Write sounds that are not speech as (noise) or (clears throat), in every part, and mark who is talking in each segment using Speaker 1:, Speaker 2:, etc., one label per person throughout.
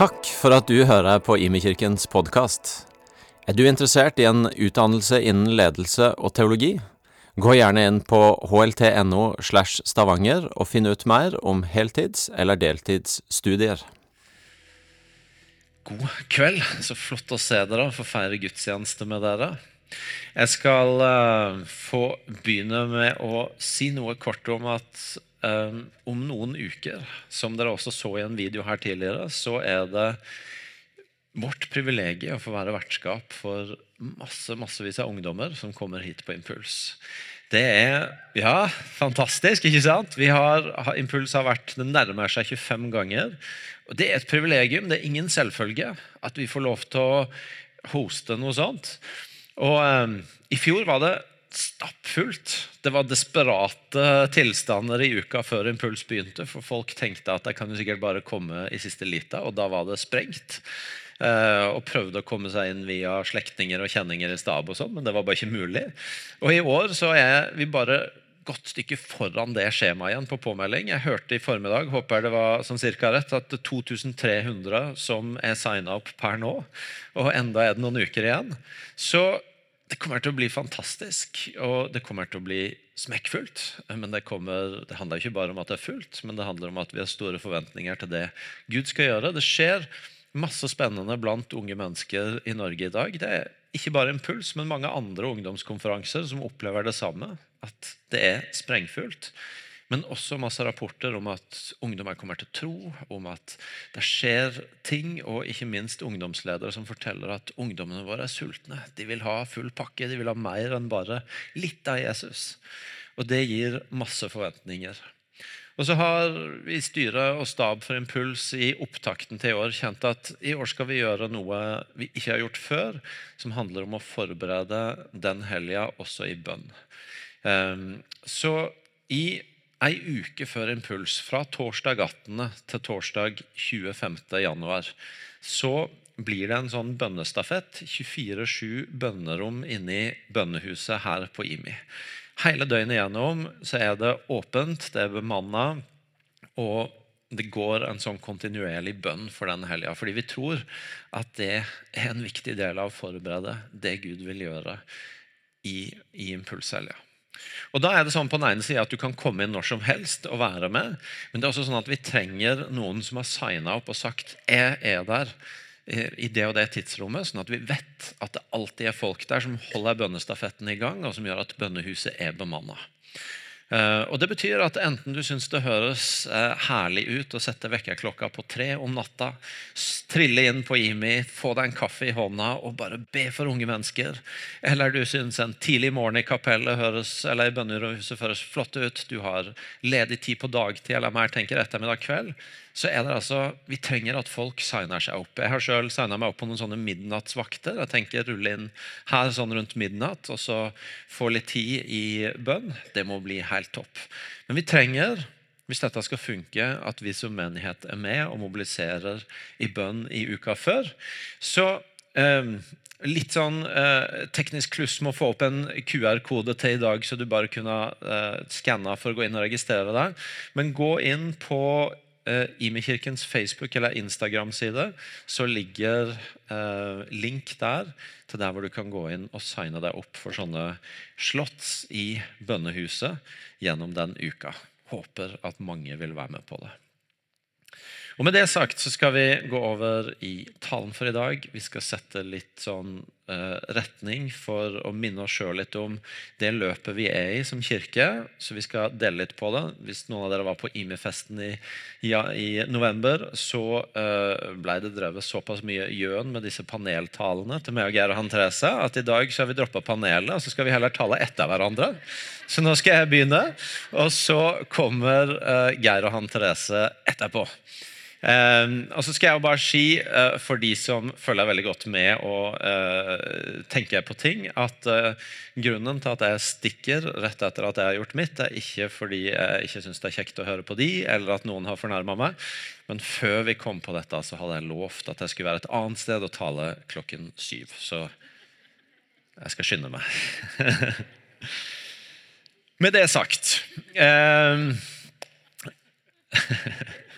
Speaker 1: Takk for at du hører på Imekirkens podkast. Er du interessert i en utdannelse innen ledelse og teologi? Gå gjerne inn på hlt.no slash stavanger og finn ut mer om heltids- eller deltidsstudier.
Speaker 2: God kveld. Så flott å se dere og få feire gudstjeneste med dere. Jeg skal uh, få begynne med å si noe kort om at om noen uker, som dere også så i en video her tidligere, så er det vårt privilegium å få være vertskap for masse, massevis av ungdommer som kommer hit på Impuls. Det er ja, fantastisk, ikke sant? Har, Impuls har vært, det nærmer seg 25 ganger. Og Det er et privilegium, det er ingen selvfølge at vi får lov til å hoste noe sånt. Og um, I fjor var det stappfullt. Det var desperate tilstander i uka før Impuls begynte. For folk tenkte at de kan jo sikkert bare komme i siste lita, og da var det sprengt. Uh, og prøvde å komme seg inn via slektninger og kjenninger i stab, og sånn, men det var bare ikke mulig. Og i år så er vi bare godt stykke foran det skjemaet igjen på påmelding. Jeg hørte i formiddag håper jeg det var sånn cirka rett, at 2300 som er signa opp per nå. Og enda er det noen uker igjen. Så det kommer til å bli fantastisk, og det kommer til å bli smekkfullt. Men det, kommer, det handler ikke bare om at det er fullt, men det handler om at vi har store forventninger til det Gud skal gjøre. Det skjer masse spennende blant unge mennesker i Norge i dag. Det er ikke bare Impuls, men mange andre ungdomskonferanser som opplever det samme. At det er sprengfullt. Men også masse rapporter om at ungdommer kommer til tro, om at det skjer ting, og ikke minst ungdomsledere som forteller at ungdommene våre er sultne. De vil ha full pakke, de vil ha mer enn bare litt av Jesus. Og det gir masse forventninger. Og så har vi styret og stab for Impuls i opptakten til i år kjent at i år skal vi gjøre noe vi ikke har gjort før, som handler om å forberede den helga også i bønn. Ehm, så i ei uke før Impuls, fra torsdag 18. til torsdag 25. januar, så blir det en sånn bønnestafett. 24-7 bønnerom inne i bønnehuset her på IMI. Hele døgnet gjennom så er det åpent, det er bemanna, og det går en sånn kontinuerlig bønn for den helga. Fordi vi tror at det er en viktig del av å forberede det Gud vil gjøre i, i impulshelga. Og da er det sånn på den ene siden at Du kan komme inn når som helst og være med. Men det er også sånn at vi trenger noen som har signa opp og sagt jeg er der i det og det tidsrommet, sånn at vi vet at det alltid er folk der som holder bønnestafetten i gang, og som gjør at bønnehuset er bemanna. Uh, og Det betyr at enten du syns det høres uh, herlig ut å sette vekkerklokka på tre om natta, trille inn på IMI, få deg en kaffe i hånda og bare be for unge mennesker, eller du syns en tidlig morgen i kapellet høres, eller i bønnerhuset høres flott ut, du har ledig tid på dagtid eller mer tenker ettermiddag kveld, så er det altså, vi trenger at folk signer seg opp. Jeg har sjøl signa meg opp på noen sånne midnattsvakter. Jeg tenker rulle inn her sånn rundt midnatt og så få litt tid i bønn. Det må bli helt topp. Men vi trenger, hvis dette skal funke, at vi som menighet er med og mobiliserer i bønn i uka før. Så eh, Litt sånn eh, teknisk kluss med å få opp en QR-kode til i dag, så du bare kunne eh, skanne for å gå inn og registrere deg. Men gå inn på eh, Imekirkens Facebook- eller Instagram-side så ligger eh, link der til der hvor du kan gå inn og signe deg opp for sånne slotts i bønnehuset gjennom den uka. Håper at mange vil være med på det. Og Med det sagt så skal vi gå over i talen for i dag. Vi skal sette litt sånn uh, retning for å minne oss sjøl litt om det løpet vi er i som kirke. Så vi skal dele litt på det. Hvis noen av dere var på IMI-festen i, ja, i, november, så uh, ble det drevet såpass mye gjøn med disse paneltalene til meg og Geir og Han Therese at i dag så har vi droppa panelet, og så skal vi heller tale etter hverandre. Så nå skal jeg begynne, og så kommer uh, Geir og Han Therese etterpå. Uh, og så skal jeg jo bare si, uh, for de som følger veldig godt med og uh, tenker på ting, at grunnen til at jeg stikker rett etter at jeg har gjort mitt, er ikke fordi jeg ikke syns det er kjekt å høre på de, eller at noen har fornærma meg. Men før vi kom på dette, så hadde jeg lovt at jeg skulle være et annet sted og tale klokken syv. Så jeg skal skynde meg. (laughs) Med det sagt (laughs)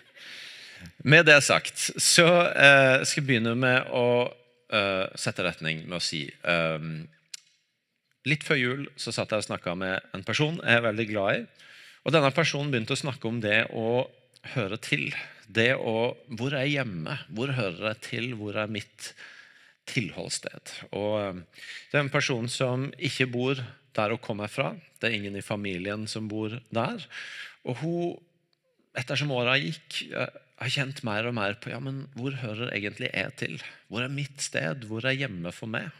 Speaker 2: Med det sagt så eh, skal jeg begynne med å eh, sette retning med å si eh, Litt før jul så satt jeg og snakka med en person jeg er veldig glad i. Og denne personen begynte å snakke om det å høre til. Det å Hvor er jeg hjemme? Hvor hører jeg til? Hvor er mitt tilholdssted? Og eh, det er en person som ikke bor der hun kommer fra. Det er ingen i familien som bor der. Og hun, ettersom åra gikk, eh, har kjent mer og mer på ja, men hvor hører egentlig jeg til? Hvor er mitt sted? Hvor er hjemme for meg?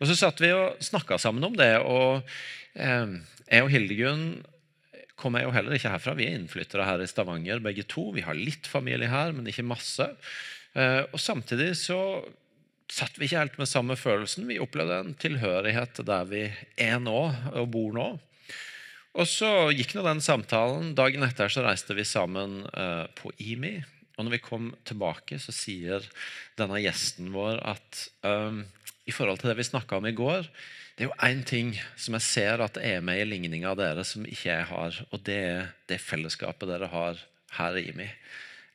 Speaker 2: Og Så satt vi og snakka sammen om det. og eh, Jeg og Hildegunn kommer jo heller ikke herfra. Vi er innflyttere her i Stavanger begge to. Vi har litt familie her, men ikke masse. Eh, og Samtidig så satt vi ikke helt med samme følelsen. Vi opplevde en tilhørighet der vi er nå og bor nå. Og så gikk nå den samtalen. Dagen etter så reiste vi sammen eh, på IMI. Og når vi kom tilbake, så sier denne gjesten vår at um, i forhold til det vi snakka om i går, det er jo én ting som jeg ser at er med i ligninga av dere, som ikke jeg har, og det er det fellesskapet dere har her i IMI.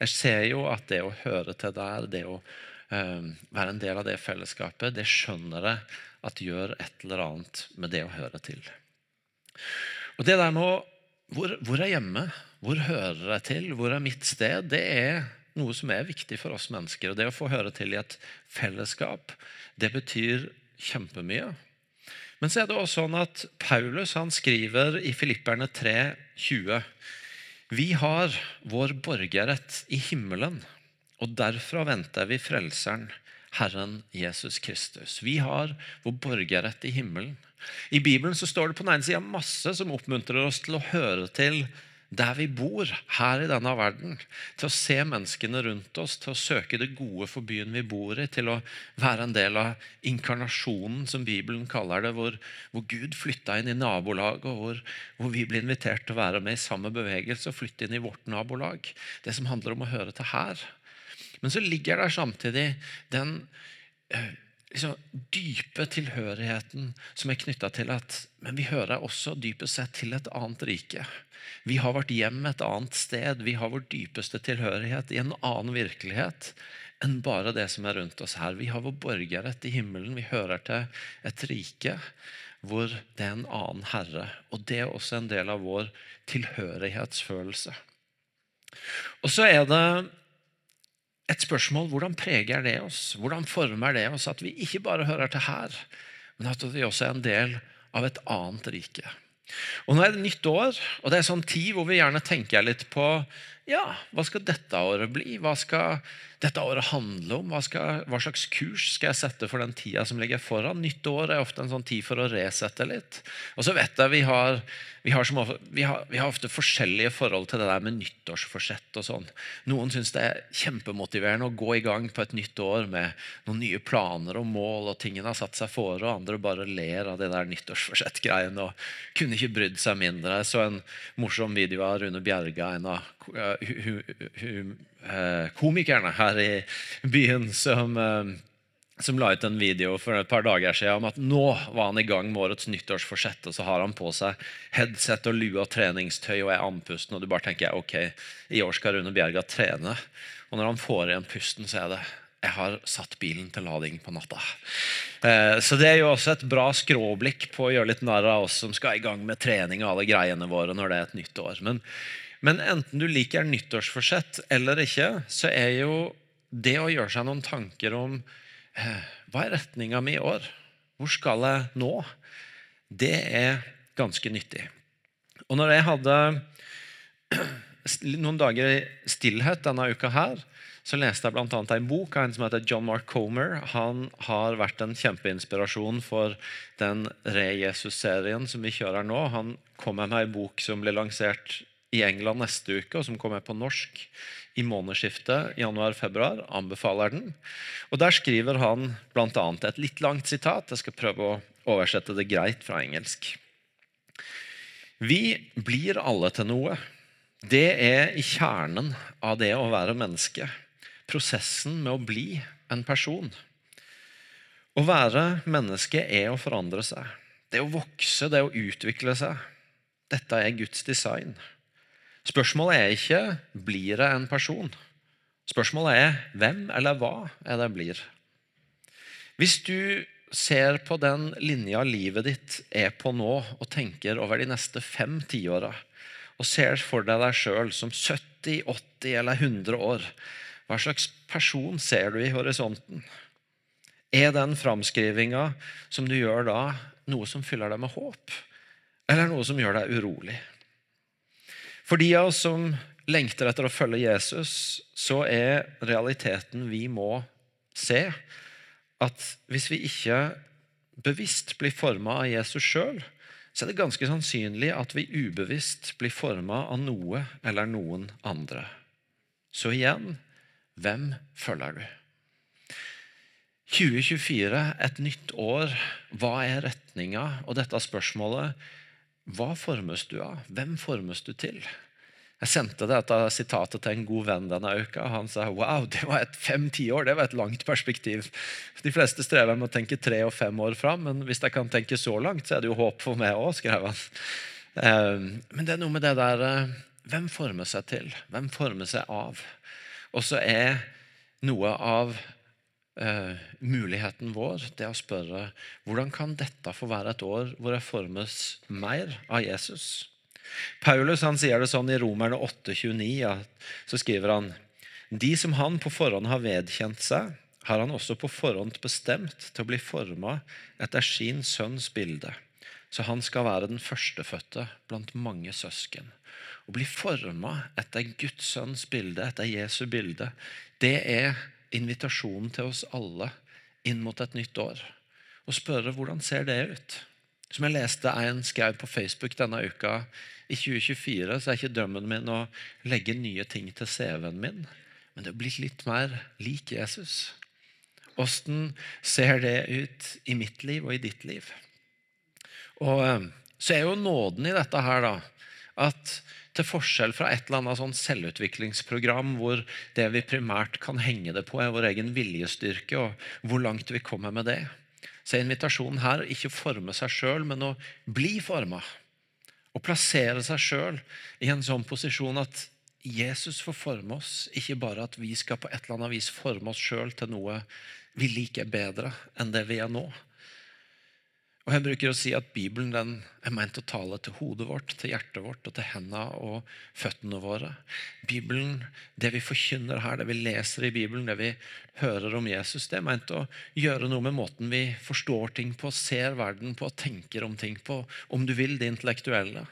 Speaker 2: Jeg ser jo at det å høre til der, det å um, være en del av det fellesskapet, det skjønner jeg at gjør et eller annet med det å høre til. Og det der med hvor, hvor er hjemme? Hvor hører jeg til? Hvor er mitt sted? Det er noe som er viktig for oss mennesker. Og det å få høre til i et fellesskap, det betyr kjempemye. Men så er det også sånn at Paulus han skriver i Filipperne 3, 20, Vi har vår borgerrett i himmelen, og derfra venter vi Frelseren, Herren Jesus Kristus. Vi har vår borgerrett i himmelen. I Bibelen så står det på den ene sida masse som oppmuntrer oss til å høre til der vi bor her i denne verden. Til å se menneskene rundt oss, til å søke det gode for byen vi bor i. Til å være en del av inkarnasjonen, som Bibelen kaller det. Hvor, hvor Gud flytta inn i nabolaget, og hvor, hvor, vi blir invitert til å være med i samme bevegelse og flytte inn i vårt nabolag. Det som handler om å høre til her. Men så ligger der samtidig den eh, liksom, dype tilhørigheten som er knytta til at Men vi hører også dypest sett til et annet rike. Vi har vært hjem et annet sted. Vi har vår dypeste tilhørighet i en annen virkelighet enn bare det som er rundt oss her. Vi har vår borgerrett i himmelen. Vi hører til et rike hvor det er en annen herre. Og det er også en del av vår tilhørighetsfølelse. Og så er det et spørsmål hvordan preger det oss? Hvordan former det oss at vi ikke bare hører til her, men at vi også er en del av et annet rike? Og Nå er det nytt år, og det er sånn tid hvor vi gjerne tenker litt på ja, hva skal dette året bli? Hva skal dette året handle om? Hva, skal, hva, slags kurs skal jeg sette for den tida som ligger foran? Nyttår er ofte en sånn tid for å resette litt. Og så vet jeg vi har, vi har, som, vi har, vi har ofte forskjellige forhold til det der med nyttårsforsett og sånn. Noen syns det er kjempemotiverende å gå i gang på et nytt år med noen nye planer og mål, og tingene har satt seg fore, og andre bare ler av det der nyttårsforsett-greiene og kunne ikke brydd seg mindre. Jeg så en morsom video av Rune Bjerga, en av Eh, komikerne her i byen som, eh, som la ut en video for et par dager siden om at nå var han i gang med årets nyttårsforsett, og så har han på seg headset og lue og treningstøy og er andpusten, og du bare tenker ok, i år skal Rune Bjerga trene. Og når han får igjen pusten, så er det jeg har satt bilen til lading på natta. Eh, så det er jo også et bra skråblikk på å gjøre litt narr av oss som skal i gang med trening og alle greiene våre når det er et nytt år. Men men enten du liker nyttårsforsett eller ikke, så er jo det å gjøre seg noen tanker om eh, hva er retninga mi i år? Hvor skal jeg nå? Det er ganske nyttig. Og når jeg hadde (clears throat) noen dager i stillhet denne uka her, så leste jeg bl.a. en bok av en som heter John Mark Comer. Han har vært en kjempeinspirasjon for den Re-Jesus-serien som vi kjører nå. Han kom med en bok som ble lansert i England neste uke, og som kommer på norsk i månedsskiftet januar-februar. Anbefaler den. Og Der skriver han bl.a. et litt langt sitat. Jeg skal prøve å oversette det greit fra engelsk. Vi blir alle til noe. Det er i kjernen av det å være menneske. Prosessen med å bli en person. Å være menneske er å forandre seg. Det å vokse, det å utvikle seg. Dette er Guds design. Spørsmålet er ikke blir det en person. Spørsmålet er hvem eller hva er det blir. Hvis du ser på den linja livet ditt er på nå, og tenker over de neste fem tiåra, og ser for deg deg sjøl som 70, 80 eller 100 år, hva slags person ser du i horisonten? Er den framskrivinga som du gjør da, noe som fyller deg med håp, eller noe som gjør deg urolig? For de av oss som lengter etter å følge Jesus, så er realiteten vi må se, at hvis vi ikke bevisst blir forma av Jesus sjøl, så er det ganske sannsynlig at vi ubevisst blir forma av noe eller noen andre. Så igjen hvem følger du? 2024, et nytt år. Hva er retninga? Og dette spørsmålet hva formes du av? Hvem formes du til? Jeg sendte dette sitatet til en god venn denne uka. Han sa wow, det var et fem-ti år, det var et langt perspektiv. De fleste strever med å tenke tre og fem år fram, men hvis jeg kan tenke så langt, så er det jo håp for meg òg, skrev han. Ehm, men det er noe med det der eh, Hvem former seg til? Hvem former seg av? Og så er noe av eh, muligheten vår det å spørre hvordan kan dette få være et år hvor jeg formes mer av Jesus? Paulus han sier det sånn i Romerne 8,29. Ja, så skriver han De som han på forhånd har vedkjent seg, har han også på forhånd bestemt til å bli forma etter sin sønns bilde. Så han skal være den førstefødte blant mange søsken. Å bli forma etter Guds sønns bilde, etter Jesu bilde, det er invitasjonen til oss alle inn mot et nytt år. Og spørre hvordan ser det ut? Som jeg leste en skrev på Facebook denne uka i 2024 så er ikke drømmen min å legge nye ting til CV-en min, men det er blitt litt mer lik Jesus. Åssen ser det ut i mitt liv og i ditt liv? Og eh, Så er jo nåden i dette her da, at til forskjell fra et eller annet sånn selvutviklingsprogram hvor det vi primært kan henge det på, er vår egen viljestyrke og hvor langt vi kommer med det, så er invitasjonen her ikke å forme seg sjøl, men å bli forma. Å plassere seg sjøl i en sånn posisjon at Jesus får forme oss, ikke bare at vi skal på et eller annet vis forme oss sjøl til noe vi liker bedre enn det vi er nå. Og Jeg bruker å si at Bibelen er ment å tale til hodet vårt, til hjertet vårt og til hendene og føttene våre. Bibelen, Det vi forkynner her, det vi leser i Bibelen, det vi hører om Jesus, det er ment å gjøre noe med måten vi forstår ting på, ser verden på, tenker om ting på, om du vil, det intellektuelle.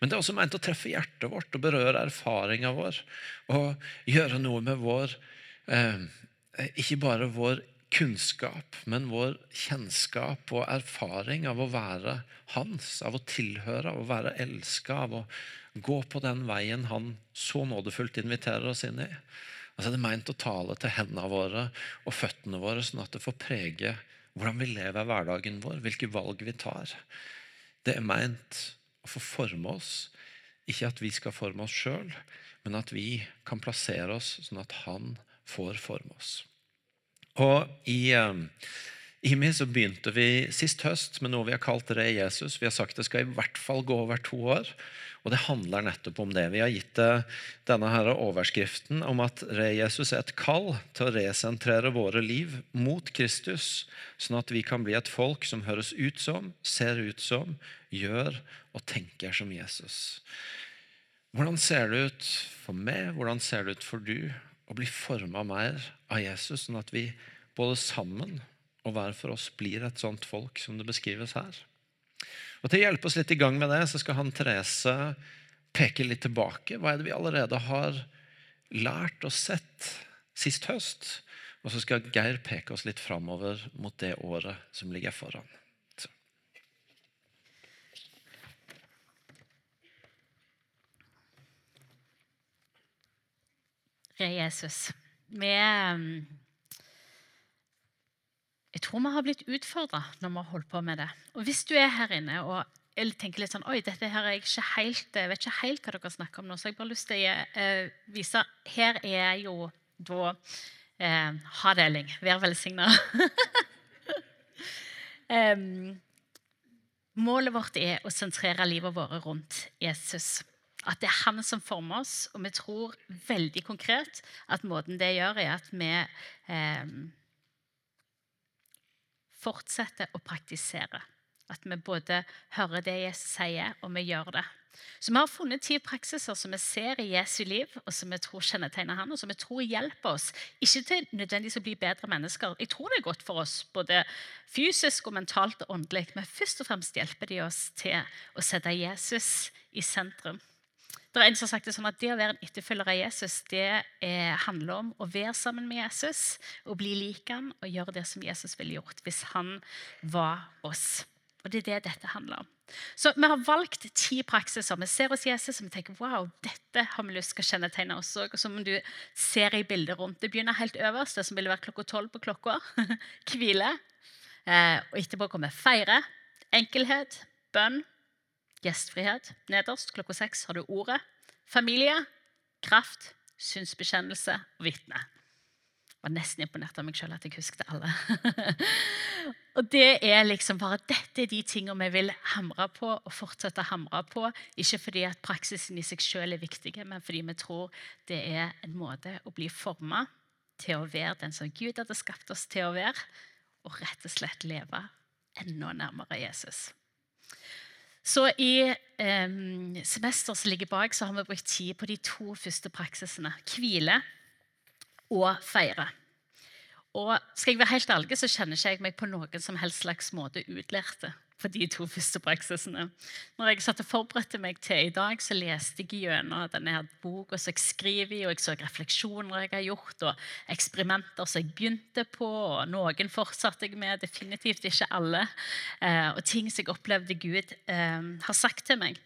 Speaker 2: Men det er også ment å treffe hjertet vårt og berøre erfaringa vår. Og gjøre noe med vår eh, Ikke bare vår kunnskap, men vår kjennskap og erfaring av å være hans, av å tilhøre, av å være elska, av å gå på den veien han så nådefullt inviterer oss inn i. Altså Det er meint å tale til hendene våre og føttene våre, sånn at det får prege hvordan vi lever hverdagen vår, hvilke valg vi tar. Det er meint å få forme oss, ikke at vi skal forme oss sjøl, men at vi kan plassere oss sånn at han får forme oss. Og i um, IMI så begynte vi sist høst med noe vi har kalt Re Jesus. Vi har sagt det skal i hvert fall gå over to år. Og det handler nettopp om det. Vi har gitt det denne her overskriften om at Re Jesus er et kall til å resentrere våre liv mot Kristus, sånn at vi kan bli et folk som høres ut som, ser ut som, gjør og tenker som Jesus. Hvordan ser det ut for meg? Hvordan ser det ut for du? Å bli forma mer av Jesus, sånn at vi både sammen og hver for oss blir et sånt folk som det beskrives her. Og Til å hjelpe oss litt i gang med det, så skal han Therese peke litt tilbake. Hva er det vi allerede har lært og sett sist høst? Og så skal Geir peke oss litt framover mot det året som ligger foran.
Speaker 3: Re Jesus. Vi um, Jeg tror vi har blitt utfordra når vi har holdt på med det. Og hvis du er her inne og tenker litt sånn Oi, dette her er jeg ikke helt, jeg vet ikke helt hva dere snakker om nå, så jeg bare lyst til å uh, vise Her er jo da uh, Ha deling. Vær velsigna. (laughs) um, målet vårt er å sentrere livet vårt rundt Jesus. At det er han som former oss, og vi tror veldig konkret at måten det gjør, er at vi eh, fortsetter å praktisere. At vi både hører det Jesus sier, og vi gjør det. Så Vi har funnet ti praksiser som vi ser i Jesu liv, og som vi tror kjennetegner han, og som vi tror hjelper oss. Ikke til nødvendigvis å bli bedre mennesker. Jeg tror det er godt for oss, både fysisk og mentalt og åndelig. Men først og fremst hjelper de oss til å sette Jesus i sentrum. Det er en som sagt Det sånn at det å være en etterfølger av Jesus det er, handler om å være sammen med Jesus, og bli lik han og gjøre det som Jesus ville gjort hvis han var oss. Og Det er det dette handler om. Så Vi har valgt ti praksiser. Vi ser hos Jesus og vi tenker wow, dette har vi lyst til å kjennetegne oss òg. Som du ser i bildet rundt. Det begynner helt øverst, det som ville vært klokka tolv på klokka. (laughs) Hvile. Eh, og etterpå kommer feire, enkelhet, bønn, gjestfrihet. Nederst klokka seks har du ordet. Familie, kraft, synsbekjennelse og vitne. Jeg var nesten imponert av meg sjøl at jeg husket alle. (laughs) og det er liksom bare, Dette er de tingene vi vil hamre på og fortsette å hamre på. Ikke fordi at praksisen i seg sjøl er viktig, men fordi vi tror det er en måte å bli forma til å være den som Gud hadde skapt oss til å være, og rett og slett leve enda nærmere Jesus. Så I eh, semesteret som ligger bak, så har vi brukt tid på de to første praksisene. Hvile og feire. Og skal jeg være helt ærlig, så kjenner ikke jeg meg på noen som helst slags måte utlærte på de to første praksisene. Når jeg satt og forberedte meg til i dag, så leste jeg gjennom denne her boka som jeg skriver i, og jeg så refleksjoner jeg har gjort, og eksperimenter som jeg begynte på, og noen fortsatte jeg med, definitivt ikke alle, eh, og ting som jeg opplevde Gud eh, har sagt til meg.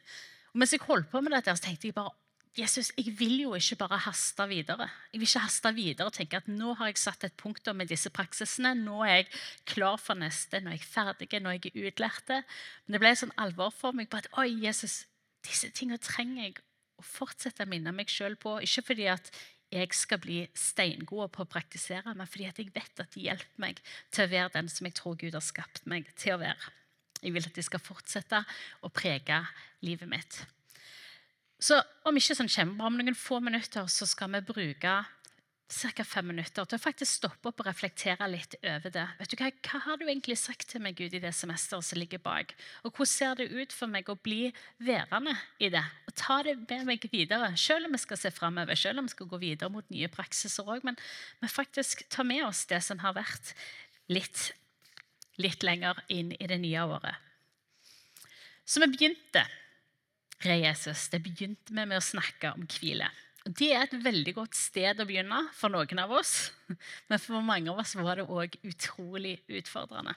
Speaker 3: Og mens jeg holdt på med dette, så tenkte jeg bare Jesus, jeg vil jo ikke bare haste videre. Jeg vil ikke haste videre og tenke at nå har jeg satt et punktum med disse praksisene. Nå er jeg klar for neste. Nå er jeg ferdig. Nå er jeg utlært. Men det ble sånn alvor for meg på at oi, Jesus, disse tingene trenger jeg å fortsette å minne meg sjøl på. Ikke fordi at jeg skal bli steingod på å praktisere, men fordi at jeg vet at de hjelper meg til å være den som jeg tror Gud har skapt meg til å være. Jeg vil at de skal fortsette å prege livet mitt. Så om ikke sånn kjempebra, om noen få minutter så skal vi bruke ca. fem minutter til å faktisk stoppe opp og reflektere litt over det. Vet du Hva, hva har du egentlig sagt til meg Gud, i det semesteret som ligger bak? Og hvordan ser det ut for meg å bli værende i det? Og ta det med meg videre, selv om vi skal se framover, selv om vi skal gå videre mot nye praksiser òg. Men, men faktisk ta med oss det som har vært litt, litt lenger inn i det nye året. Så vi begynte Re Jesus. Det begynte vi med å snakke om hvile. Det er et veldig godt sted å begynne for noen av oss. (laughs) Men for mange av oss var det òg utrolig utfordrende.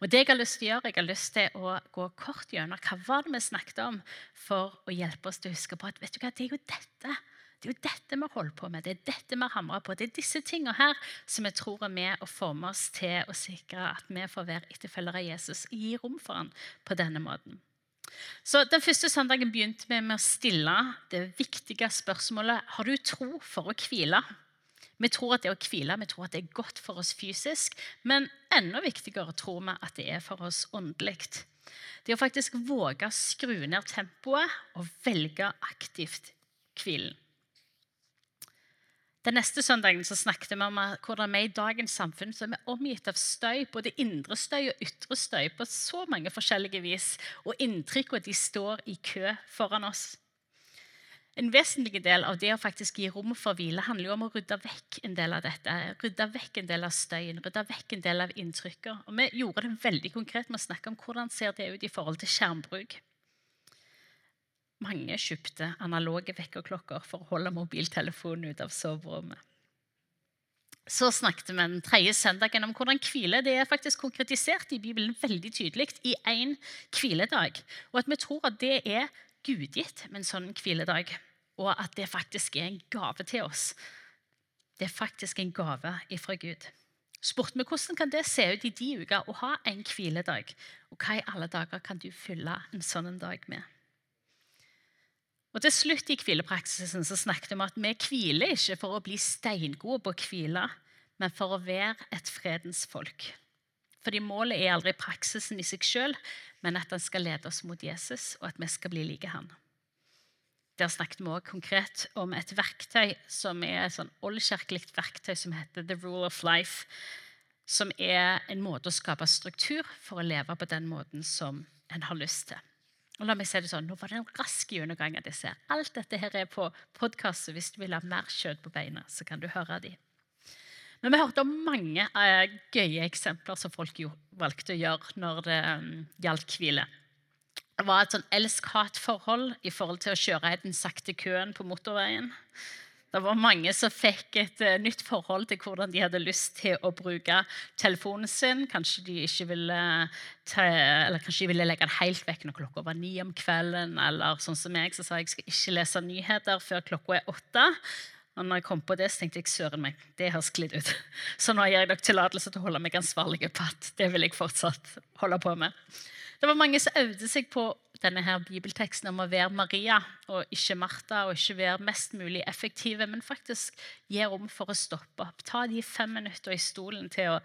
Speaker 3: Og det Jeg har lyst til å gjøre, jeg har lyst til å gå kort gjennom hva var det vi snakket om for å hjelpe oss til å huske på at vet du hva, det er jo dette det er jo dette vi holder på med, det er dette vi hamrer på. Det er disse tingene her som vi tror er med å forme oss til å sikre at vi får være etterfølgere av Jesus og gi rom for ham på denne måten. Så Den første søndagen begynte vi med å stille det viktige spørsmålet har du tro for å hvile. Vi tror at det å hvile vi tror at det er godt for oss fysisk, men enda viktigere tror vi at det er for oss åndelig. Det å faktisk våge å skru ned tempoet og velge aktivt hvilen. Den neste søndagen så snakket vi om hvordan vi i dagens samfunn så er vi omgitt av støy, både indre støy og ytre støy, på så mange forskjellige vis. Og inntrykkene de står i kø foran oss. En vesentlig del av det å faktisk gi rom for hvile handler jo om å rydde vekk en del av dette. Rydde vekk en del av støyen, rydde vekk en del av inntrykket. Og vi gjorde det veldig konkret med å snakke om hvordan ser det ut i forhold til skjermbruk. Mange kjøpte analoge vekkerklokker for å holde mobiltelefonen ut av soverommet. Så snakket vi den tredje søndagen om hvordan hvile det er faktisk konkretisert i Bibelen veldig tydelig i én hviledag. Og at vi tror at det er gudgitt med en sånn hviledag. Og at det faktisk er en gave til oss. Det er faktisk en gave ifra Gud. Spurte vi hvordan kan det se ut i de uker å ha en hviledag? Og hva i alle dager kan du fylle en sånn dag med? Og Til slutt i hvilepraksisen så snakket vi om at vi hviler ikke for å bli steingode på å hvile, men for å være et fredens folk. Fordi målet er aldri praksisen i seg sjøl, men at den skal lede oss mot Jesus, og at vi skal bli like han. der snakket vi også konkret om et verktøy som er et sånn oldkirkelig verktøy som heter The Rule of Life. Som er en måte å skape struktur for å leve på den måten som en har lyst til. Og la meg si det sånn, Nå var det en rask gjennomgang av disse. Alt dette her er på podkast, så hvis du vil ha mer kjøtt på beina, så kan du høre de. Men vi hørte om mange uh, gøye eksempler som folk jo, valgte å gjøre når det um, gjaldt hvile. Det var et sånn elsk-hat-forhold i forhold til å kjøre i den sakte køen på motorveien. Det var mange som fikk et uh, nytt forhold til hvordan de hadde lyst til å bruke telefonen sin. Kanskje de ikke ville, ta, kanskje de ville legge den helt vekk når klokka var ni om kvelden. Eller sånn som meg, så sa jeg skal ikke lese nyheter før klokka er åtte. Og når jeg kom på det, så tenkte jeg søren meg, det har sklidd ut. Så nå gir jeg dere tillatelse til å holde meg ansvarlig på at det vil jeg fortsatt holde på med. Det var mange som øvde seg på denne her bibelteksten om å være Maria og ikke Martha, og ikke være mest mulig effektive, men faktisk gi rom for å stoppe opp. Ta de fem minutter i stolen til å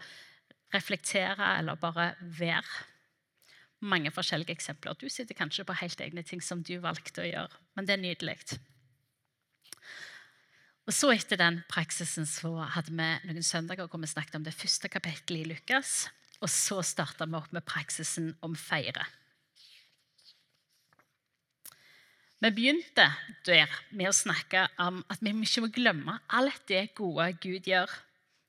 Speaker 3: reflektere eller bare være. Mange forskjellige eksempler. Du sitter kanskje på helt egne ting som du valgte å gjøre, men det er nydelig. Og så Etter den praksisen så hadde vi noen søndager hvor vi snakket om det første kapittelet i Lukas. Og så starta vi opp med praksisen om feire. Vi begynte der med å snakke om at vi ikke må glemme alt det gode Gud gjør.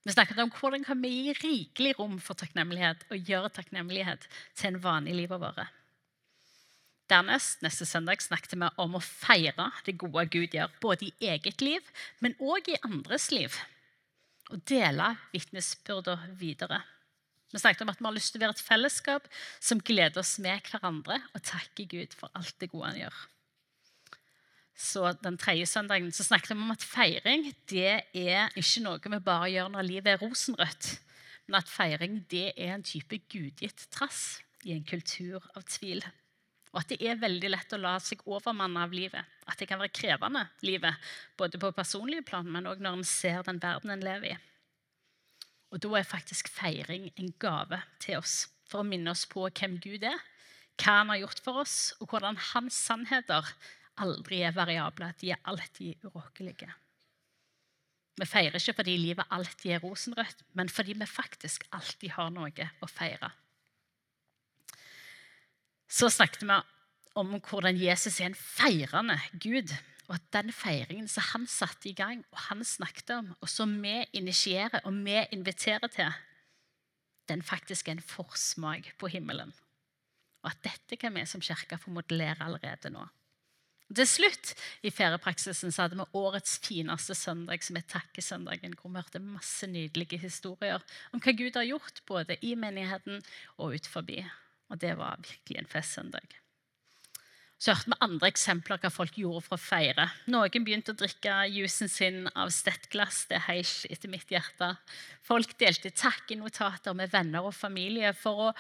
Speaker 3: Vi snakket om hvordan kan vi gi rikelig rom for takknemlighet og gjøre takknemlighet til en vanlig livet vårt. Dernest neste søndag snakket vi om å feire det gode Gud gjør, både i eget liv, men òg i andres liv. Og dele vitnesbyrda videre. Vi snakket om at vi har lyst til å være et fellesskap som gleder oss med hverandre og takker Gud for alt det gode han gjør. Så Den tredje søndagen så snakket vi om at feiring det er ikke noe vi bare gjør når livet er rosenrødt, men at feiring det er en type gudgitt trass i en kultur av tvil. Og at det er veldig lett å la seg overmanne av livet. At det kan være krevende, livet, både på personlige plan, men òg når en ser den verden en lever i. Og da er faktisk feiring en gave til oss for å minne oss på hvem Gud er, hva han har gjort for oss, og hvordan hans sannheter aldri er variable. De er alltid urokkelige. Vi feirer ikke fordi livet alltid er rosenrødt, men fordi vi faktisk alltid har noe å feire. Så snakket vi om hvordan Jesus er en feirende Gud. Og at den feiringen som han satte i gang, og han snakket om, og som vi initierer og vi inviterer til, den faktisk er en forsmak på himmelen. Og at dette kan vi som kirke få modellere allerede nå. Til slutt i feriepraksisen så hadde vi årets fineste søndag, som er takkesøndagen, hvor vi hørte masse nydelige historier om hva Gud har gjort, både i menigheten og ut forbi. Og det var virkelig en festsøndag. Så hørte vi andre eksempler hva folk gjorde for å feire. Noen begynte å drikke jusen sin av stettglass. Det er helt etter mitt hjerte. Folk delte takkenotater med venner og familie for å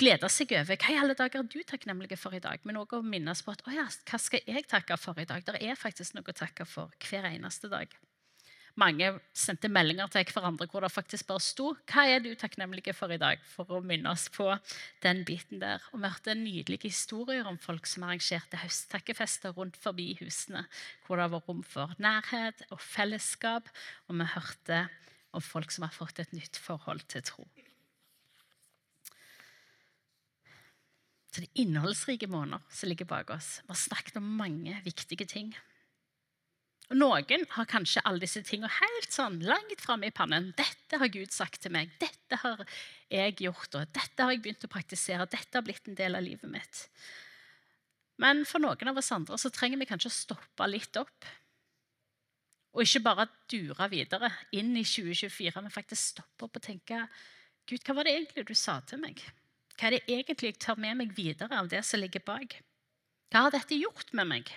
Speaker 3: glede seg over hva i alle dager er du takknemlig for i dag. Men også å minnes på at å ja, hva skal jeg takke for i dag? Det er faktisk noe å takke for hver eneste dag. Mange sendte meldinger til hverandre hvor det faktisk bare sto 'Hva er du takknemlig for i dag?' for å minne oss på den biten der. Og vi hørte nydelige historier om folk som arrangerte høsttakkefester rundt forbi husene, hvor det var rom for nærhet og fellesskap. Og vi hørte om folk som har fått et nytt forhold til tro. Så det er innholdsrike måneder som ligger bak oss. Vi har snakket om mange viktige ting. Og Noen har kanskje alle disse tingene helt sånn langt framme i pannen. 'Dette har Gud sagt til meg. Dette har jeg gjort. og Dette har jeg begynt å praktisere. Dette har blitt en del av livet mitt.' Men for noen av oss andre så trenger vi kanskje å stoppe litt opp. Og ikke bare dure videre inn i 2024, men faktisk stoppe opp og tenke 'Gud, hva var det egentlig du sa til meg?' Hva er det egentlig jeg tar med meg videre av det som ligger bak? Hva har dette gjort med meg?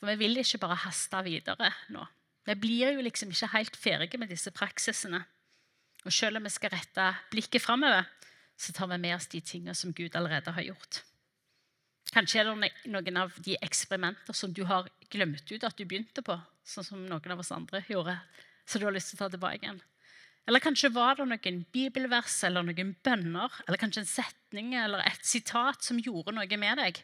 Speaker 3: For vi vil ikke bare haste videre nå. Vi blir jo liksom ikke helt ferdige med disse praksisene. Og selv om vi skal rette blikket framover, så tar vi med oss de tingene som Gud allerede har gjort. Kanskje er det noen av de eksperimenter som du har glemt ut at du begynte på, sånn som noen av oss andre gjorde, så du har lyst til å ta tilbake igjen. Eller kanskje var det noen bibelvers eller noen bønner eller kanskje en setning eller et sitat som gjorde noe med deg.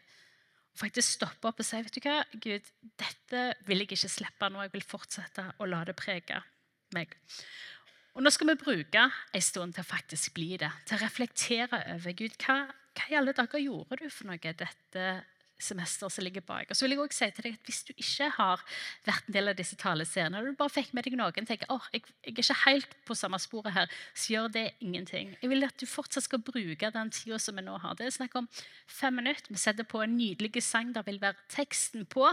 Speaker 3: Faktisk stoppe opp og si vet du hva, Gud, dette vil jeg ikke slippe nå. Jeg vil fortsette å la det prege meg. Og Nå skal vi bruke en stund til å faktisk bli det, til å reflektere over Gud. Hva, hva i alle dager gjorde du for noe dette semester som ligger bak. Og så vil jeg også si til deg at Hvis du ikke har vært en del av disse taleseriene, og du bare fikk med deg noen tenker oh, jeg, jeg er ikke helt på samme sporet her, så gjør det ingenting. Jeg vil at du fortsatt skal bruke den tida som vi nå har. Det er snakk om fem minutter. Vi setter på en nydelig sang. Der vil være teksten på.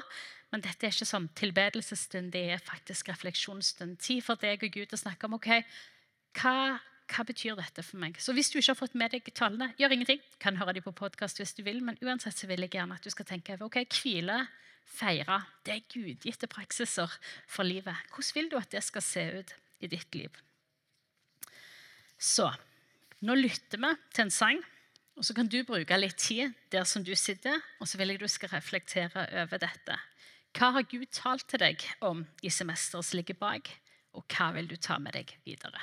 Speaker 3: Men dette er ikke som tilbedelsesstund, det er faktisk refleksjonsstund. Tid for deg og Gud å snakke om ok, hva hva betyr dette for meg? Så Hvis du ikke har fått med deg tallene, gjør ingenting. kan høre dem på podcast hvis du vil, Men uansett så vil jeg gjerne at du skal tenke over ok, hvile, feire. Det er gudgitte praksiser for livet. Hvordan vil du at det skal se ut i ditt liv? Så nå lytter vi til en sang. Og Så kan du bruke litt tid der som du sitter, og så vil jeg du skal reflektere over dette. Hva har Gud talt til deg om i semesteret som ligger bak, og hva vil du ta med deg videre?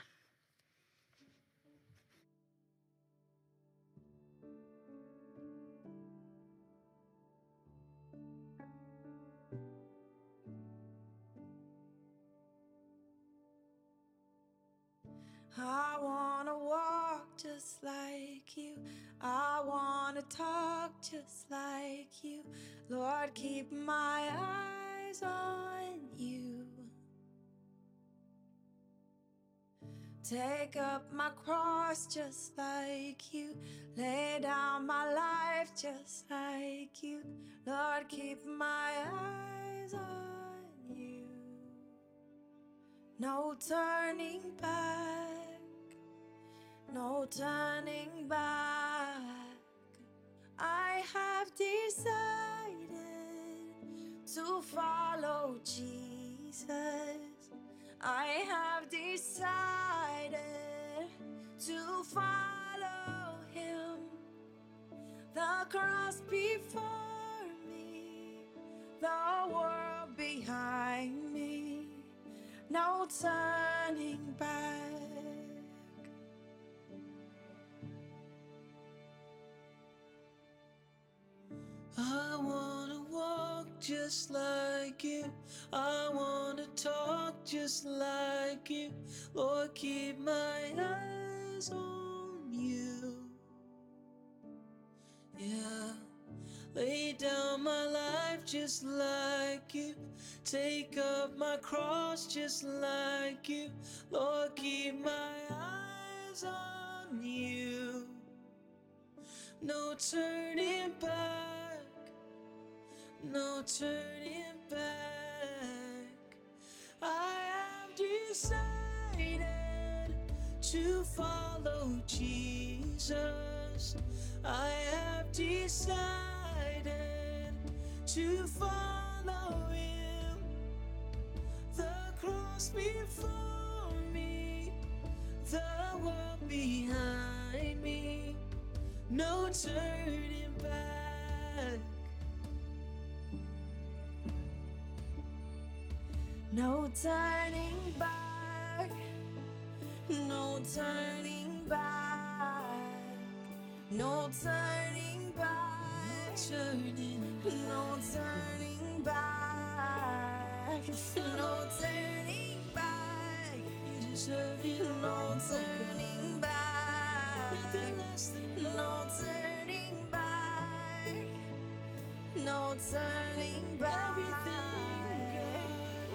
Speaker 4: I wanna walk just like you. I wanna talk just like you. Lord, keep my eyes on you. Take up my cross just like you. Lay down my life just like you. Lord, keep my eyes on you. No turning back no turning back. I have decided to follow Jesus. I have decided to follow him. The cross before me, the world behind me, no turning back. I wanna walk just like you. I wanna talk just like you. Lord, keep my eyes on you. Yeah. Lay down my life just like you. Take up my cross just like you. Lord, keep my eyes on you. No turning back no turning back. I have decided to follow Jesus. I have decided to follow Him. The cross before me, the world behind me, no turning back. No turning back, no turning back, no turning back, no turning back, no turning back. You deserve it, no turning back, no turning back, no turning back.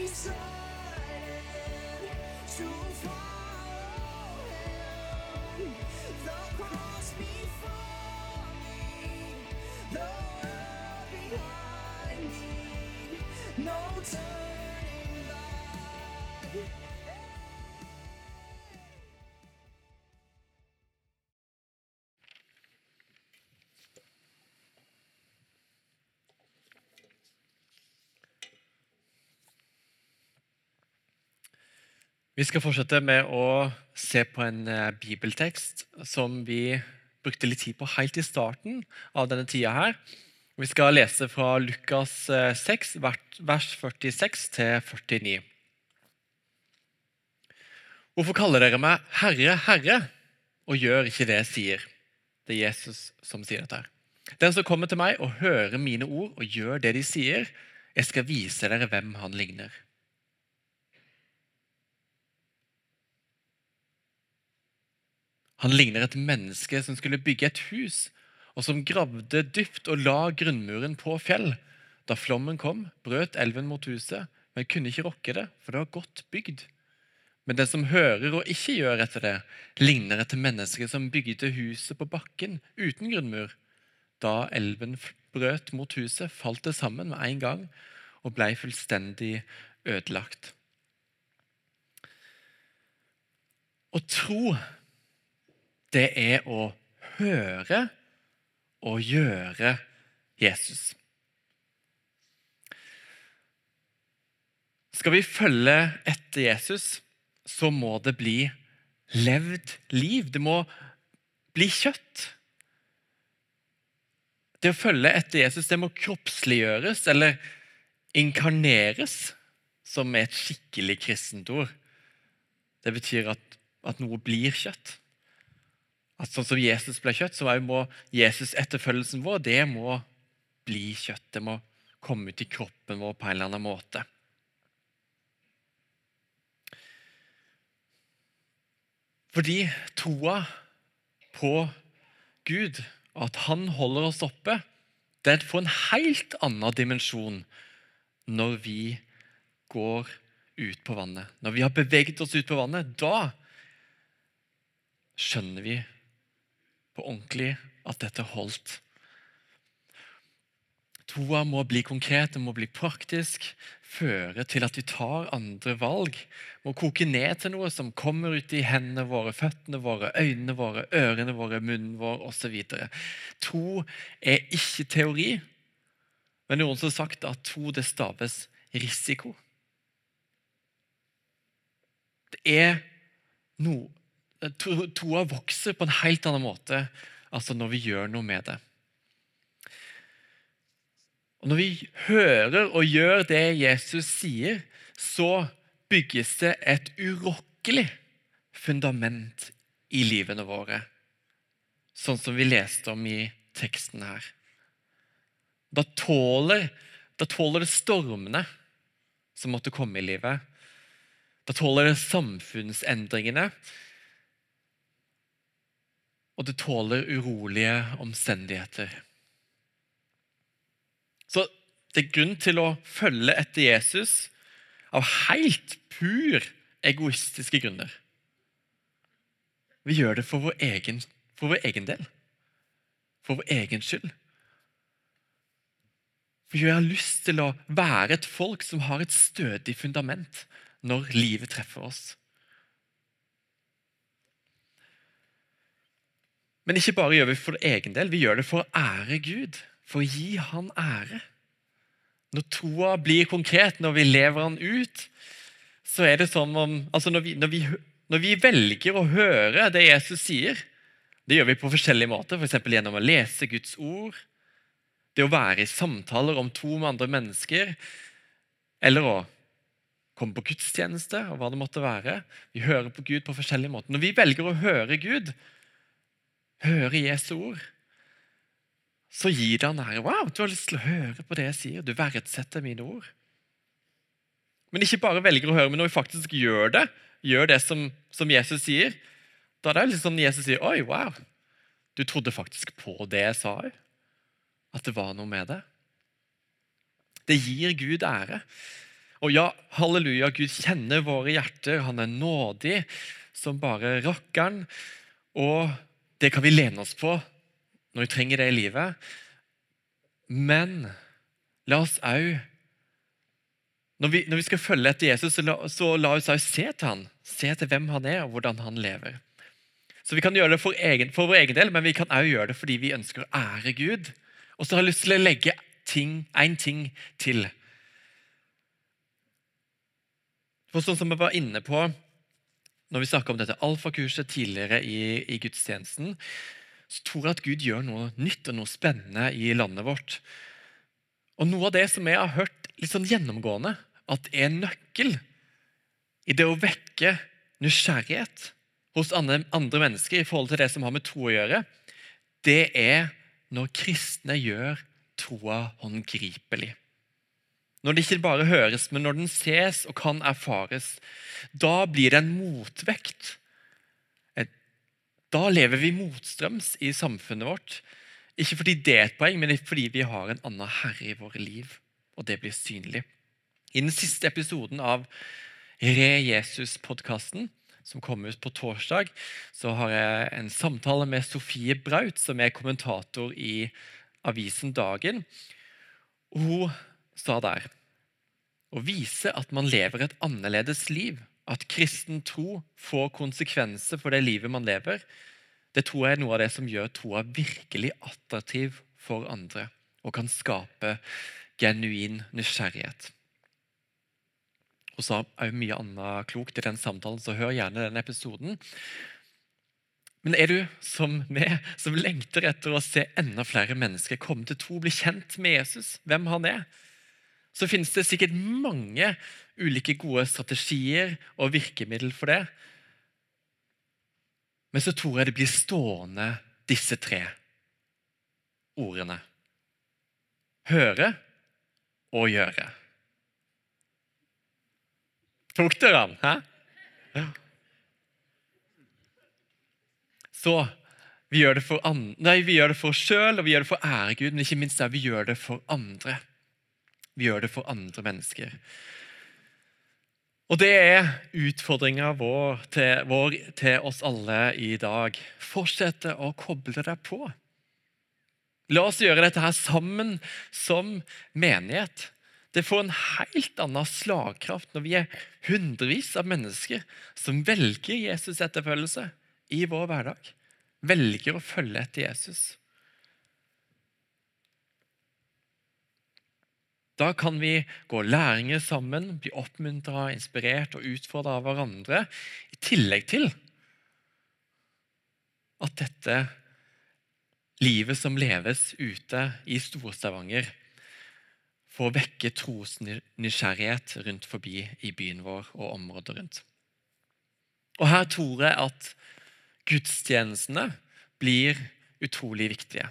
Speaker 4: decided to
Speaker 2: Vi skal fortsette med å se på en eh, bibeltekst som vi brukte litt tid på helt i starten av denne tida her. Vi skal lese fra Lukas eh, 6, vers- vers 46 til 49. Hvorfor kaller dere meg Herre, Herre, og gjør ikke det jeg sier? Det er Jesus som sier dette. her. Den som kommer til meg og hører mine ord og gjør det de sier, jeg skal vise dere hvem han ligner. Han ligner et menneske som skulle bygge et hus, og som gravde dypt og la grunnmuren på fjell. Da flommen kom, brøt elven mot huset, men kunne ikke rokke det, for det var godt bygd. Men den som hører og ikke gjør etter det, ligner et menneske som bygde huset på bakken uten grunnmur. Da elven brøt mot huset, falt det sammen med en gang og ble fullstendig ødelagt. Å tro det er å høre og gjøre Jesus. Skal vi følge etter Jesus, så må det bli levd liv. Det må bli kjøtt. Det å følge etter Jesus det må kroppsliggjøres eller inkarneres, som er et skikkelig kristent ord. Det betyr at, at noe blir kjøtt. At sånn som Jesus ble kjøtt, så må Jesus-etterfølgelsen vår det må bli kjøtt. Det må komme ut i kroppen vår på en eller annen måte. Fordi troa på Gud, at Han holder oss oppe, det får en helt annen dimensjon når vi går ut på vannet. Når vi har beveget oss ut på vannet, da skjønner vi på ordentlig at dette holdt. Troa må bli konkret, det må bli praktisk, føre til at vi tar andre valg. Må koke ned til noe som kommer ut i hendene våre, føttene våre, øynene våre, ørene våre, munnen vår osv. Tro er ikke teori. Men noen som har sagt at tro det staves risiko. Det er noe Troa vokser på en helt annen måte altså når vi gjør noe med det. Og Når vi hører og gjør det Jesus sier, så bygges det et urokkelig fundament i livene våre. Sånn som vi leste om i teksten her. Da tåler, da tåler det stormene som måtte komme i livet. Da tåler det samfunnsendringene. Og det tåler urolige omstendigheter. Så det er grunn til å følge etter Jesus av helt pur egoistiske grunner. Vi gjør det for vår egen, for vår egen del. For vår egen skyld. For vi har lyst til å være et folk som har et stødig fundament når livet treffer oss. Men ikke bare gjør vi for egen del, vi gjør det for å ære Gud. For å gi Han ære. Når troa blir konkret, når vi lever Han ut, så er det som om altså når, vi, når, vi, når vi velger å høre det Jesus sier Det gjør vi på forskjellige måter, f.eks. gjennom å lese Guds ord, Det å være i samtaler om to med andre mennesker, eller å komme på gudstjeneste, og hva det måtte være. Vi hører på Gud på forskjellige måter. Når vi velger å høre Gud, høre Jesu ord, så gir det han ære. Wow, du har lyst til å høre på det jeg sier. Du verdsetter mine ord. Men ikke bare velger å høre, men når vi faktisk gjør det, gjør det som, som Jesus sier, da er det litt sånn Jesus sier Oi, wow, du trodde faktisk på det jeg sa òg. At det var noe med det. Det gir Gud ære. Og ja, halleluja, Gud kjenner våre hjerter. Han er nådig som bare rakkeren. Og det kan vi lene oss på når vi trenger det i livet. Men la oss òg når, når vi skal følge etter Jesus, så la, så la oss òg se til han. Se til hvem han er, og hvordan han lever. Så Vi kan gjøre det for, egen, for vår egen del, men vi kan òg gjøre det fordi vi ønsker å ære Gud. Og så har jeg lyst til å legge en ting til. For sånn som jeg var inne på når vi snakka om dette alfakurset tidligere i, i gudstjenesten, så tror jeg at Gud gjør noe nytt og noe spennende i landet vårt. Og Noe av det som jeg har hørt litt sånn gjennomgående, at er nøkkel i det å vekke nysgjerrighet hos andre, andre mennesker i forhold til det som har med tro å gjøre, det er når kristne gjør troa håndgripelig. Når det ikke bare høres, men når den ses og kan erfares. Da blir det en motvekt. Da lever vi motstrøms i samfunnet vårt. Ikke fordi det er et poeng, men fordi vi har en annen herre i våre liv. Og det blir synlig. I den siste episoden av Re Jesus-podkasten, som kom ut på torsdag, så har jeg en samtale med Sofie Braut, som er kommentator i avisen Dagen. Hun sa der å vise at man lever et annerledes liv, at kristen tro får konsekvenser for det livet man lever, det tror jeg er noe av det som gjør troa virkelig attraktiv for andre og kan skape genuin nysgjerrighet. Hun sa jo mye annet klokt i den samtalen, så hør gjerne den episoden. Men er du som meg, som lengter etter å se enda flere mennesker komme til tro, bli kjent med Jesus, hvem han er, så finnes det sikkert mange ulike gode strategier og virkemiddel for det. Men så tror jeg det blir stående disse tre ordene. Høre og gjøre. Tok dere den? Hæ? Så vi gjør det for, an nei, vi gjør det for oss sjøl og vi gjør det for ære Gud, men ikke minst der vi gjør det for andre. Vi gjør det for andre mennesker. Og det er utfordringa vår vår til oss alle i dag. Fortsette å koble deg på. La oss gjøre dette her sammen som menighet. Det får en helt annen slagkraft når vi er hundrevis av mennesker som velger Jesus etterfølgelse i vår hverdag. Velger å følge etter Jesus. Da kan vi gå læringer sammen, bli oppmuntra, inspirert og utfordra av hverandre. I tillegg til at dette livet som leves ute i Stor-Stavanger, får vekke trosnysgjerrighet rundt forbi i byen vår og området rundt. Og Her tror jeg at gudstjenestene blir utrolig viktige.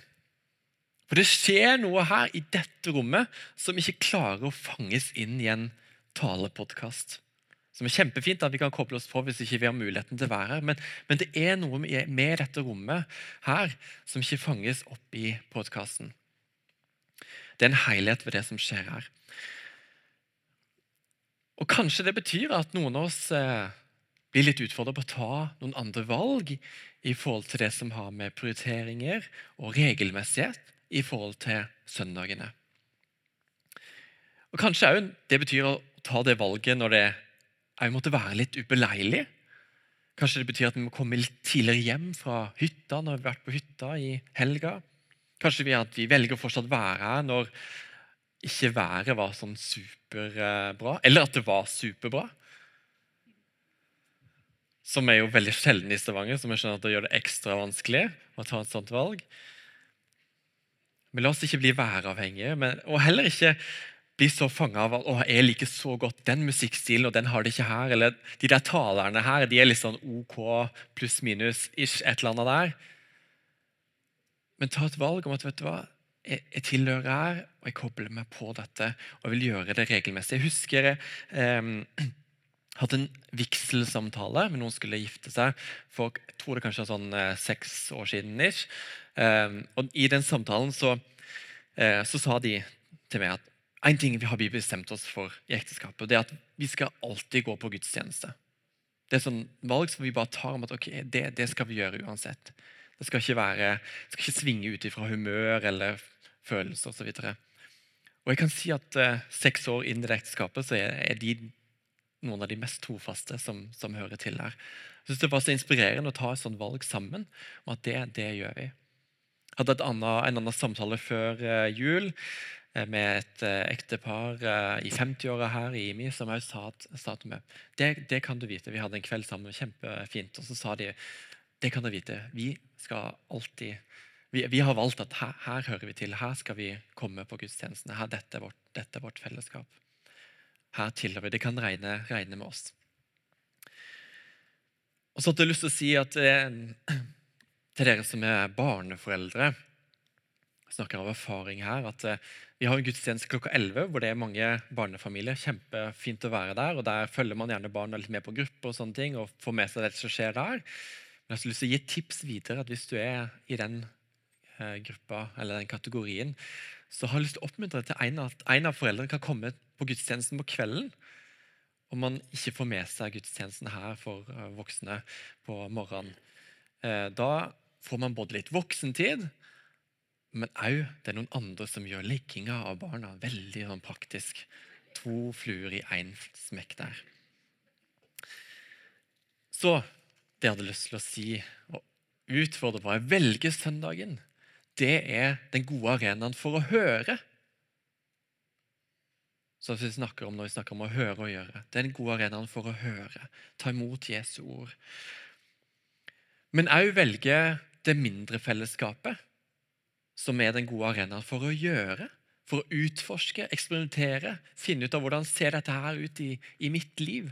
Speaker 2: For det skjer noe her i dette rommet som ikke klarer å fanges inn i en talepodkast. Som er kjempefint at vi kan koble oss på hvis ikke vi har muligheten til å være her. Men, men det er noe med dette rommet her som ikke fanges opp i podkasten. Det er en helhet ved det som skjer her. Og Kanskje det betyr at noen av oss eh, blir litt utfordret på å ta noen andre valg i forhold til det som har med prioriteringer og regelmessighet i forhold til søndagene. Og Kanskje også det betyr å ta det valget når det også måtte være litt ubeleilig. Kanskje det betyr at vi må komme litt tidligere hjem fra hytta når vi har vært på hytta i helga. Kanskje vi, at vi velger å fortsatt være her når ikke været var sånn superbra, eller at det var superbra. Som er jo veldig sjelden i Stavanger, som jeg skjønner at det gjør det ekstra vanskelig å ta et sånt valg. Men la oss ikke bli væravhengige, men, og heller ikke bli så fanga av at jeg liker så godt den musikkstilen, og den har de ikke her. Eller de der talerne her de er litt sånn OK pluss-minus, ish, et eller annet der. Men ta et valg om at vet du hva, jeg, jeg tilhører her, og jeg kobler meg på dette. Og jeg vil gjøre det regelmessig. Jeg husker jeg eh, (clears throat) hadde en vigselsamtale med noen som skulle gifte seg for jeg tror det kanskje er sånn eh, seks år siden. ish. Eh, og I den samtalen så, eh, så sa de til meg at en ting vi har bestemt oss for i ekteskapet, det er at vi skal alltid gå på gudstjeneste. Det er sånn valg som vi bare tar om at ok, det, det skal vi gjøre uansett. Det skal ikke, være, skal ikke svinge ut ifra humør eller følelser osv. Og, og jeg kan si at uh, seks år inn i det ekteskapet så er, er de noen av de mest trofaste som, som hører til her. Jeg synes Det var så inspirerende å ta et sånt valg sammen. om at det, det gjør vi. Hadde et annet, en annen samtale før eh, jul eh, med et eh, ektepar i 50-åra her i IMI som også sa, at- sa til meg det, det kan du vite. Vi hadde en kveld sammen, kjempefint. Og så sa de det kan du vite. Vi skal alltid vi, vi har valgt at her, her hører vi til. Her skal vi komme på gudstjenestene. Her, dette, er vårt, dette er vårt fellesskap. Her tilhører vi. Det kan regne, regne med oss. Og så hadde jeg lyst til å si at eh, til dere som er barneforeldre Jeg snakker av erfaring her. at eh, Vi har en gudstjeneste klokka 11 hvor det er mange barnefamilier. Kjempefint å være der. og Der følger man gjerne barna litt med på grupper og sånne ting, og får med seg det som skjer der. Men jeg har lyst til å gi et tips videre. at Hvis du er i den eh, gruppa eller den kategorien, så har jeg lyst til å oppmuntre til at en av foreldrene kan komme på gudstjenesten på kvelden. Om man ikke får med seg gudstjenesten her for eh, voksne på morgenen. Da får man både litt voksentid, men òg det er noen andre som gjør legginga av barna veldig sånn praktisk. To fluer i én smekk der. Så det jeg hadde lyst til å si og utfordre på, er velge søndagen. Det er den gode arenaen for å høre. Som vi snakker om når vi snakker om å høre og gjøre. Det er den gode arenaen for å høre. Ta imot Jesu ord. Men òg velge det mindre fellesskapet, som er den gode arenaen for å gjøre. For å utforske, eksperimentere, finne ut av hvordan ser dette her ut i, i mitt liv.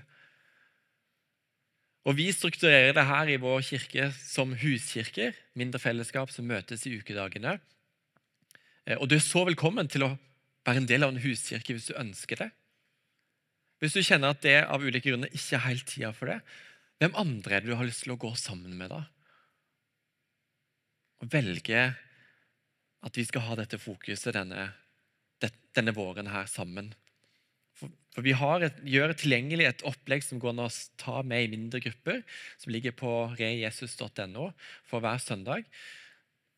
Speaker 2: Og Vi strukturerer det her i vår kirke som huskirker, mindre fellesskap som møtes i ukedagene. Eh, Og Du er så velkommen til å være en del av en huskirke hvis du ønsker det. Hvis du kjenner at det av ulike grunner ikke er helt tida for det, hvem andre er det du har lyst til å gå sammen med da? Og velge at vi skal ha dette fokuset denne, denne våren her sammen. For, for Vi et, gjør tilgjengelig et opplegg som går an å ta med i mindre grupper, som ligger på rejesus.no for hver søndag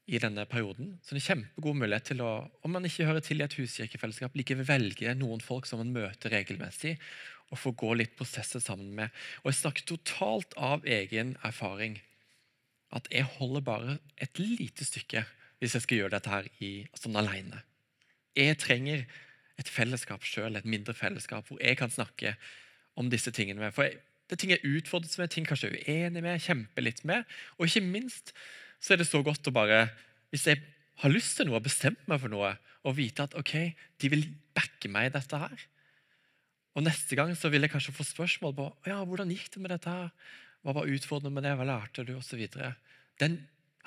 Speaker 2: i denne perioden. Så det er en kjempegod mulighet til å, om man ikke hører til i et huskirkefellesskap, likevel velge noen folk som man møter regelmessig, og få gå litt prosesser sammen med. Og Jeg snakker totalt av egen erfaring. At jeg holder bare et lite stykke hvis jeg skal gjøre dette her i, sånn alene. Jeg trenger et fellesskap sjøl, et mindre fellesskap, hvor jeg kan snakke om disse tingene med. For jeg, det er ting jeg utfordres med, ting kanskje jeg er uenig med, kjemper litt med. Og ikke minst så er det så godt å bare Hvis jeg har lyst til noe bestemt meg for noe, og vite at ok, de vil backe meg i dette her. Og neste gang så vil jeg kanskje få spørsmål på ja, hvordan gikk det med dette. her? Hva var utfordrende med det? Hva lærte du? Og videre. Den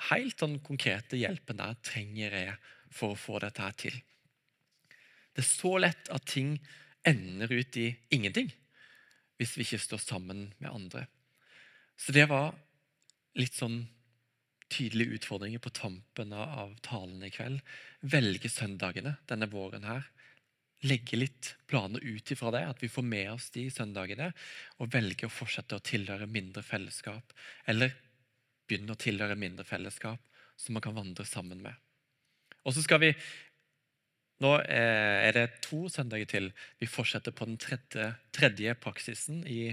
Speaker 2: helt den konkrete hjelpen der trenger jeg for å få dette her til. Det er så lett at ting ender ut i ingenting hvis vi ikke står sammen med andre. Så det var litt sånn tydelige utfordringer på tampen av talen i kveld. Velge søndagene denne våren her. Legge litt planer ut ifra det, at vi får med oss de søndagene. Og velge å fortsette å tilhøre mindre fellesskap. Eller begynne å tilhøre mindre fellesskap som man kan vandre sammen med. Og så skal vi Nå eh, er det to søndager til. Vi fortsetter på den tredje, tredje praksisen i,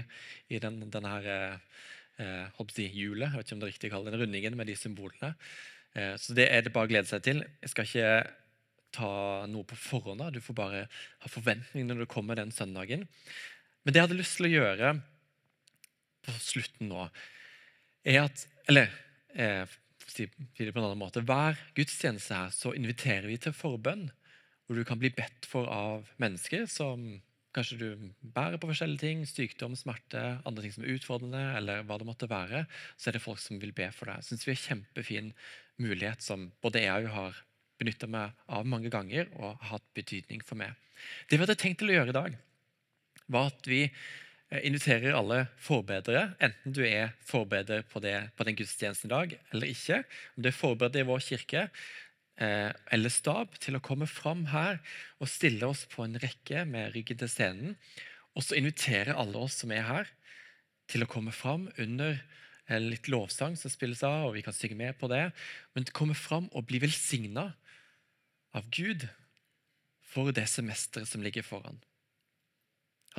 Speaker 2: i den, denne her, eh, eh, hjulet. Jeg vet ikke om det er riktig å kalle den rundingen med de symbolene. Eh, så det er det bare å glede seg til. Jeg skal ikke ta noe på forhånd. da. Du får bare ha forventninger når du kommer den søndagen. Men det jeg hadde lyst til å gjøre på slutten nå, er at Eller eh, si det på en annen måte, hver gudstjeneste her så inviterer vi til forbønn, hvor du kan bli bedt for av mennesker som kanskje du bærer på forskjellige ting, sykdom, smerte, andre ting som er utfordrende, eller hva det måtte være, så er det folk som vil be for deg. Syns vi er kjempefin mulighet som både jeg og har benytta meg av mange ganger og har hatt betydning for meg. Det vi hadde tenkt til å gjøre i dag, var at vi eh, inviterer alle forbedere, enten du er forbeder på, på den gudstjenesten i dag eller ikke, om du er forbereder i vår kirke eh, eller stab, til å komme fram her og stille oss på en rekke med ryggen til scenen. Og så inviterer alle oss som er her, til å komme fram under eh, litt lovsang som spilles av, og vi kan synge med på det. Men komme fram og bli velsigna av Gud for det semesteret som ligger foran.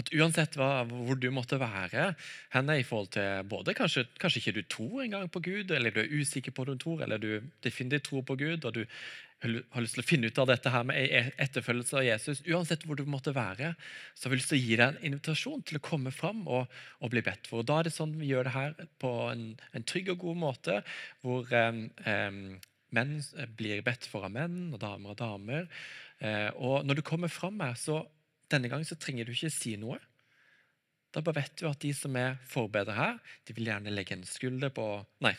Speaker 2: At uansett hva, hvor du måtte være henne i forhold til både Kanskje, kanskje ikke du tror engang på Gud, eller du er usikker på om du tror, eller du definitivt tror på Gud, og du har lyst til å finne ut av dette her med e- etterfølgelse av Jesus. Uansett hvor du måtte være, så har vi lyst til å gi deg en invitasjon til å komme fram og, og bli bedt for. Og Da er det sånn vi gjør det her på en, en trygg og god måte, hvor em, em, menn blir bedt for av menn, og damer av damer. Eh, og når du kommer fram her, så denne gangen så trenger du ikke si noe. Da bare vet du at de som er forbedret her, de vil gjerne legge en skulder på Nei.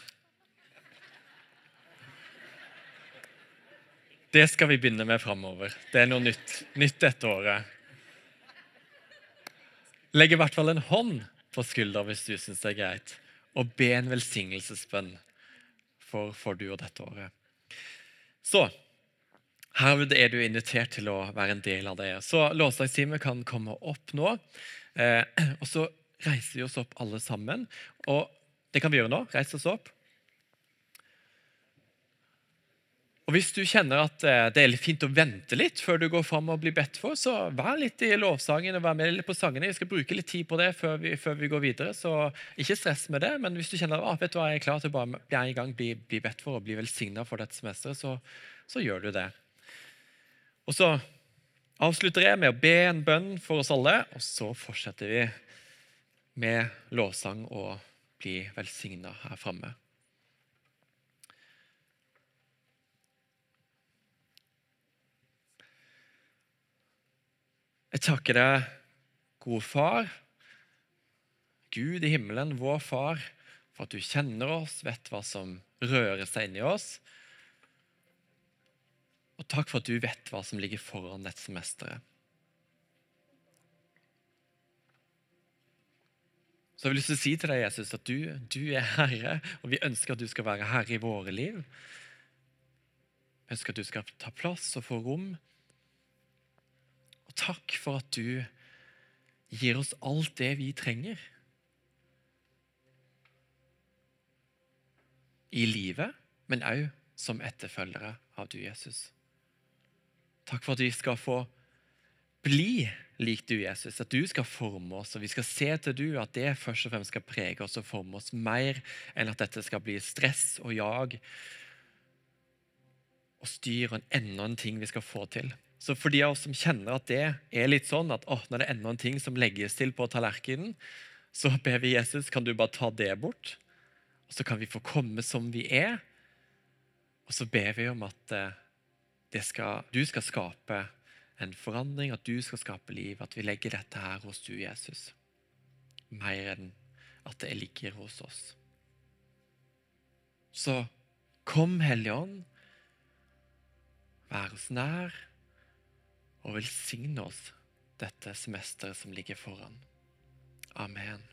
Speaker 2: Det skal vi begynne med framover. Det er noe nytt. Nytt dette året. Legg i hvert fall en hånd på skuldra hvis du syns det er greit, og be en velsignelsesbønn for, for du og dette året. Så her er du invitert til å være en del av det. Så lovsangstimen kan komme opp nå. Eh, (clears throat) og så reiser vi oss opp alle sammen. Og det kan vi gjøre nå. Reise oss opp. Og Hvis du kjenner at eh, det er fint å vente litt før du går fram og blir bedt for, så vær litt i lovsangen og vær med litt på sangene. Vi skal bruke litt tid på det før vi, før vi går videre, så ikke stress med det. Men hvis du kjenner at vet du hva, jeg er klar til å bare bli gang, bli, bli bedt for og bli velsigna for dette semesteret, så, så gjør du det. Og så avslutter jeg med å be en bønn for oss alle, og så fortsetter vi med lovsang og bli velsigna her framme. Jeg takker deg, gode far, Gud i himmelen, vår far, for at du kjenner oss, vet hva som rører seg inni oss. Og takk for at du vet hva som ligger foran dette semesteret. Så jeg har lyst til å si til deg, Jesus, at du, du er herre, og vi ønsker at du skal være herre i våre liv. Vi ønsker at du skal ta plass og få rom. Og takk for at du gir oss alt det vi trenger. I livet, men òg som etterfølgere av du, Jesus. Takk for at vi skal få bli lik du, Jesus. At du skal forme oss, og vi skal se til du at det først og fremst skal prege oss og forme oss mer enn at dette skal bli stress og jag og styr og enda en ting vi skal få til. Så for de av oss som kjenner at det er litt sånn at oh, når det er enda en ting som legges til på tallerkenen, så ber vi Jesus, kan du bare ta det bort? Og så kan vi få komme som vi er. Og så ber vi om at eh, skal, du skal skape en forandring, at du skal skape liv. At vi legger dette her hos du, Jesus. Mer enn at det ligger hos oss. Så kom, Hellige Ånd. Vær oss nær og velsigne oss dette semesteret som ligger foran. Amen.